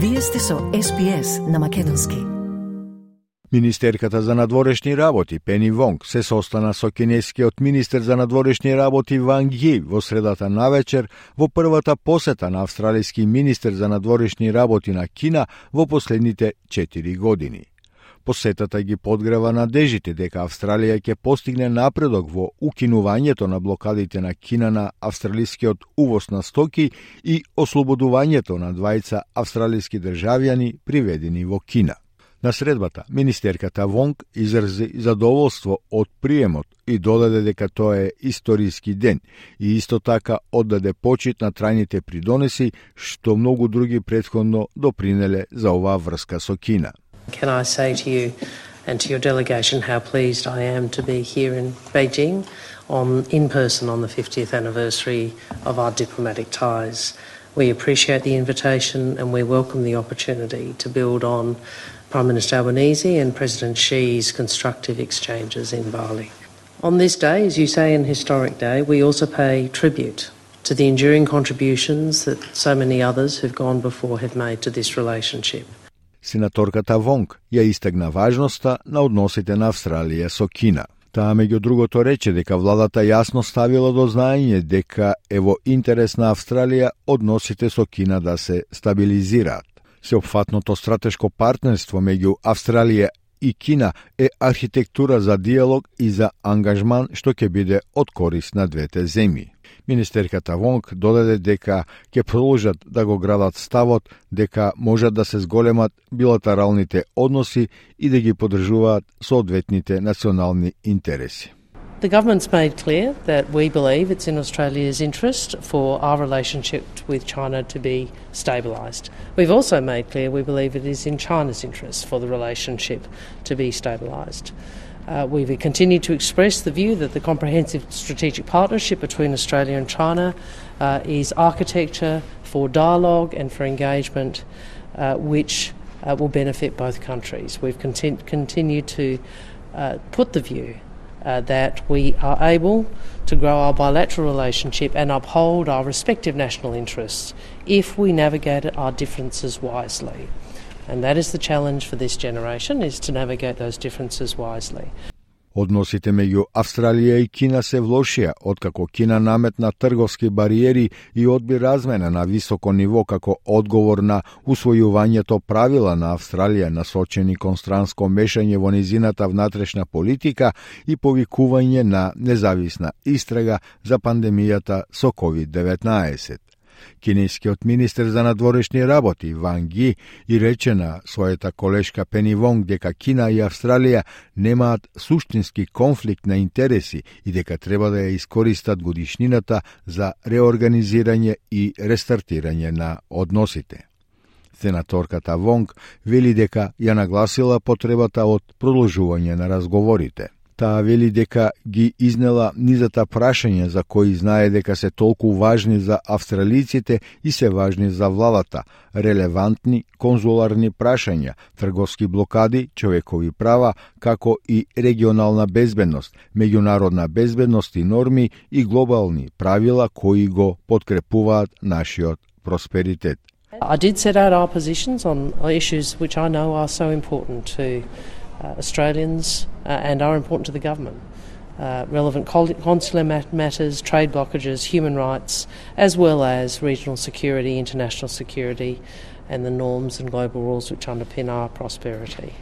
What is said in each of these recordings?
Вие сте со СПС на Македонски. Министерката за надворешни работи Пени Вонг се состана со кинескиот министер за надворешни работи Ван Ги во средата на вечер во првата посета на австралиски министер за надворешни работи на Кина во последните 4 години. Посетата ги подгрева надежите дека Австралија ќе постигне напредок во укинувањето на блокадите на Кина на австралискиот увоз на стоки и ослободувањето на двајца австралиски државјани приведени во Кина. На средбата, министерката Вонг изрази задоволство од приемот и додаде дека тоа е историски ден и исто така оддаде почит на трајните придонеси што многу други предходно допринеле за оваа врска со Кина. Can I say to you and to your delegation how pleased I am to be here in Beijing on, in person on the 50th anniversary of our diplomatic ties. We appreciate the invitation and we welcome the opportunity to build on Prime Minister Albanese and President Xi's constructive exchanges in Bali. On this day, as you say, an historic day, we also pay tribute to the enduring contributions that so many others who've gone before have made to this relationship. Сенаторката Вонг ја истегна важноста на односите на Австралија со Кина. Таа меѓу другото рече дека владата јасно ставила до знаење дека е во интерес на Австралија односите со Кина да се стабилизираат. Сеопфатното стратешко партнерство меѓу Австралија и Кина е архитектура за диалог и за ангажман што ќе биде од корис на двете земји. Министерката Вонг додаде дека ќе продолжат да го градат ставот дека можат да се зголемат билатералните односи и да ги подржуваат соодветните национални интереси. The government's made clear that we believe it's in Australia's interest for our relationship with China to be stabilised. We've also made clear we believe it is in China's interest for the relationship to be stabilised. Uh, we've continued to express the view that the comprehensive strategic partnership between Australia and China uh, is architecture for dialogue and for engagement, uh, which uh, will benefit both countries. We've continued to uh, put the view uh, that we are able to grow our bilateral relationship and uphold our respective national interests if we navigate our differences wisely. And that is the challenge for this generation is to navigate those differences wisely. Односите меѓу Австралија и Кина се влошија, откако Кина наметна трговски бариери и одби размена на високо ниво како одговор на усвојувањето правила на Австралија насочени кон странско мешање во низината внатрешна политика и повикување на независна истрага за пандемијата со COVID-19. Кинескиот министер за надворешни работи Ван Ги и рече на својата колешка Пени Вонг дека Кина и Австралија немаат суштински конфликт на интереси и дека треба да ја искористат годишнината за реорганизирање и рестартирање на односите. Сенаторката Вонг вели дека ја нагласила потребата од продолжување на разговорите. Таа вели дека ги изнела низата прашања за кои знае дека се толку важни за австралиците и се важни за владата, релевантни конзуларни прашања, трговски блокади, човекови права, како и регионална безбедност, меѓународна безбедност и норми и глобални правила кои го подкрепуваат нашиот просперитет. I did set out our positions on issues which I know are so important to Australians uh, and are important to the government. Uh, relevant consular matters, trade blockages, human rights, as well as regional security, international security, and the norms and global rules which underpin our prosperity.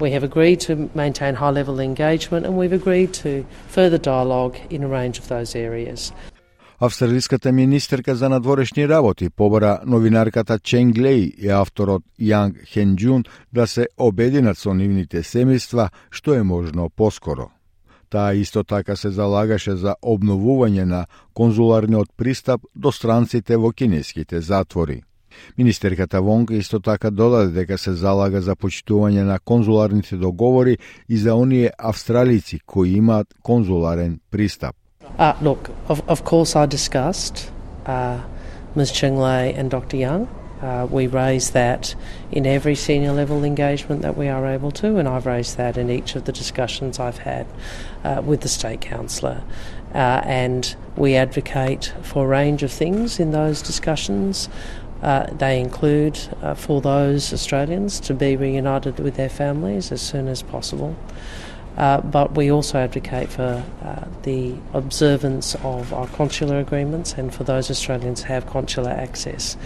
We have agreed to maintain high level engagement and we've agreed to further dialogue in a range of those areas. Австралиската министерка за надворешни работи побара новинарката Чен Глей и авторот Јанг Хенджун да се обединат со нивните семејства што е можно поскоро. Таа исто така се залагаше за обновување на конзуларниот пристап до странците во кинеските затвори. Министерката Вонг исто така додаде дека се залага за почитување на конзуларните договори и за оние австралици кои имаат конзуларен пристап. Uh, look, of, of course, I discussed uh, Ms. Cheng Lei and Dr. Young. Uh, we raise that in every senior level engagement that we are able to, and I've raised that in each of the discussions I've had uh, with the State Councillor. Uh, and we advocate for a range of things in those discussions. Uh, they include uh, for those Australians to be reunited with their families as soon as possible. Uh, but we also advocate for uh, the observance of our consular agreements and for those Australians who have consular access.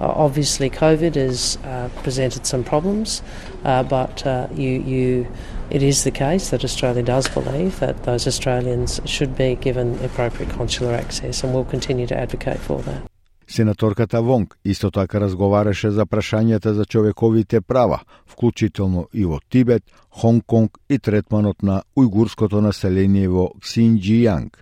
Uh, obviously, COVID has uh, presented some problems, uh, but you, you, it is the case that Australia does believe that those Australians should be given appropriate consular access, and we'll continue to advocate for that. Сенаторката Вонг исто така разговараше за прашањата за човековите права, вклучително и во Тибет, Хонг Конг и третманот на ујгурското население во Ксинџијанг.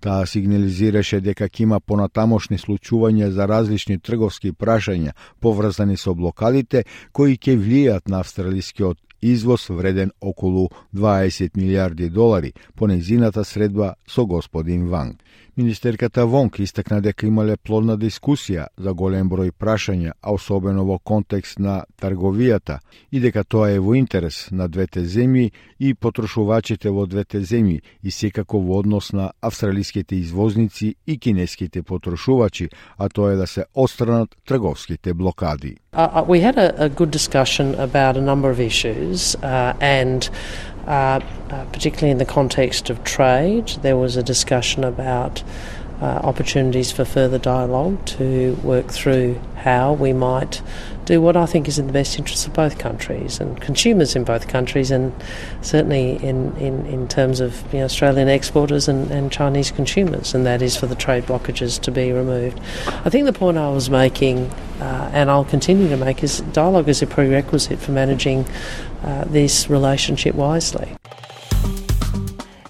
Таа сигнализираше дека ќе има понатамошни случувања за различни трговски прашања поврзани со блокадите кои ќе влијат на австралискиот извоз вреден околу 20 милиарди долари по незината средба со господин Ванг. Министерката Вонг истакна дека имале плодна дискусија за голем број прашања, а особено во контекст на трговијата, и дека тоа е во интерес на двете земји и потрошувачите во двете земји и секако во однос на австралиските извозници и кинеските потрошувачи, а тоа е да се отстранат трговските блокади. Uh, uh we had a, a good discussion about a number of issues uh, and uh, particularly in the context of trade. There was a discussion about uh, opportunities for further dialogue to work through how we might do what I think is in the best interests of both countries and consumers in both countries, and certainly in, in, in terms of you know, Australian exporters and, and Chinese consumers, and that is for the trade blockages to be removed. I think the point I was making, uh, and I'll continue to make, is dialogue is a prerequisite for managing uh, this relationship wisely.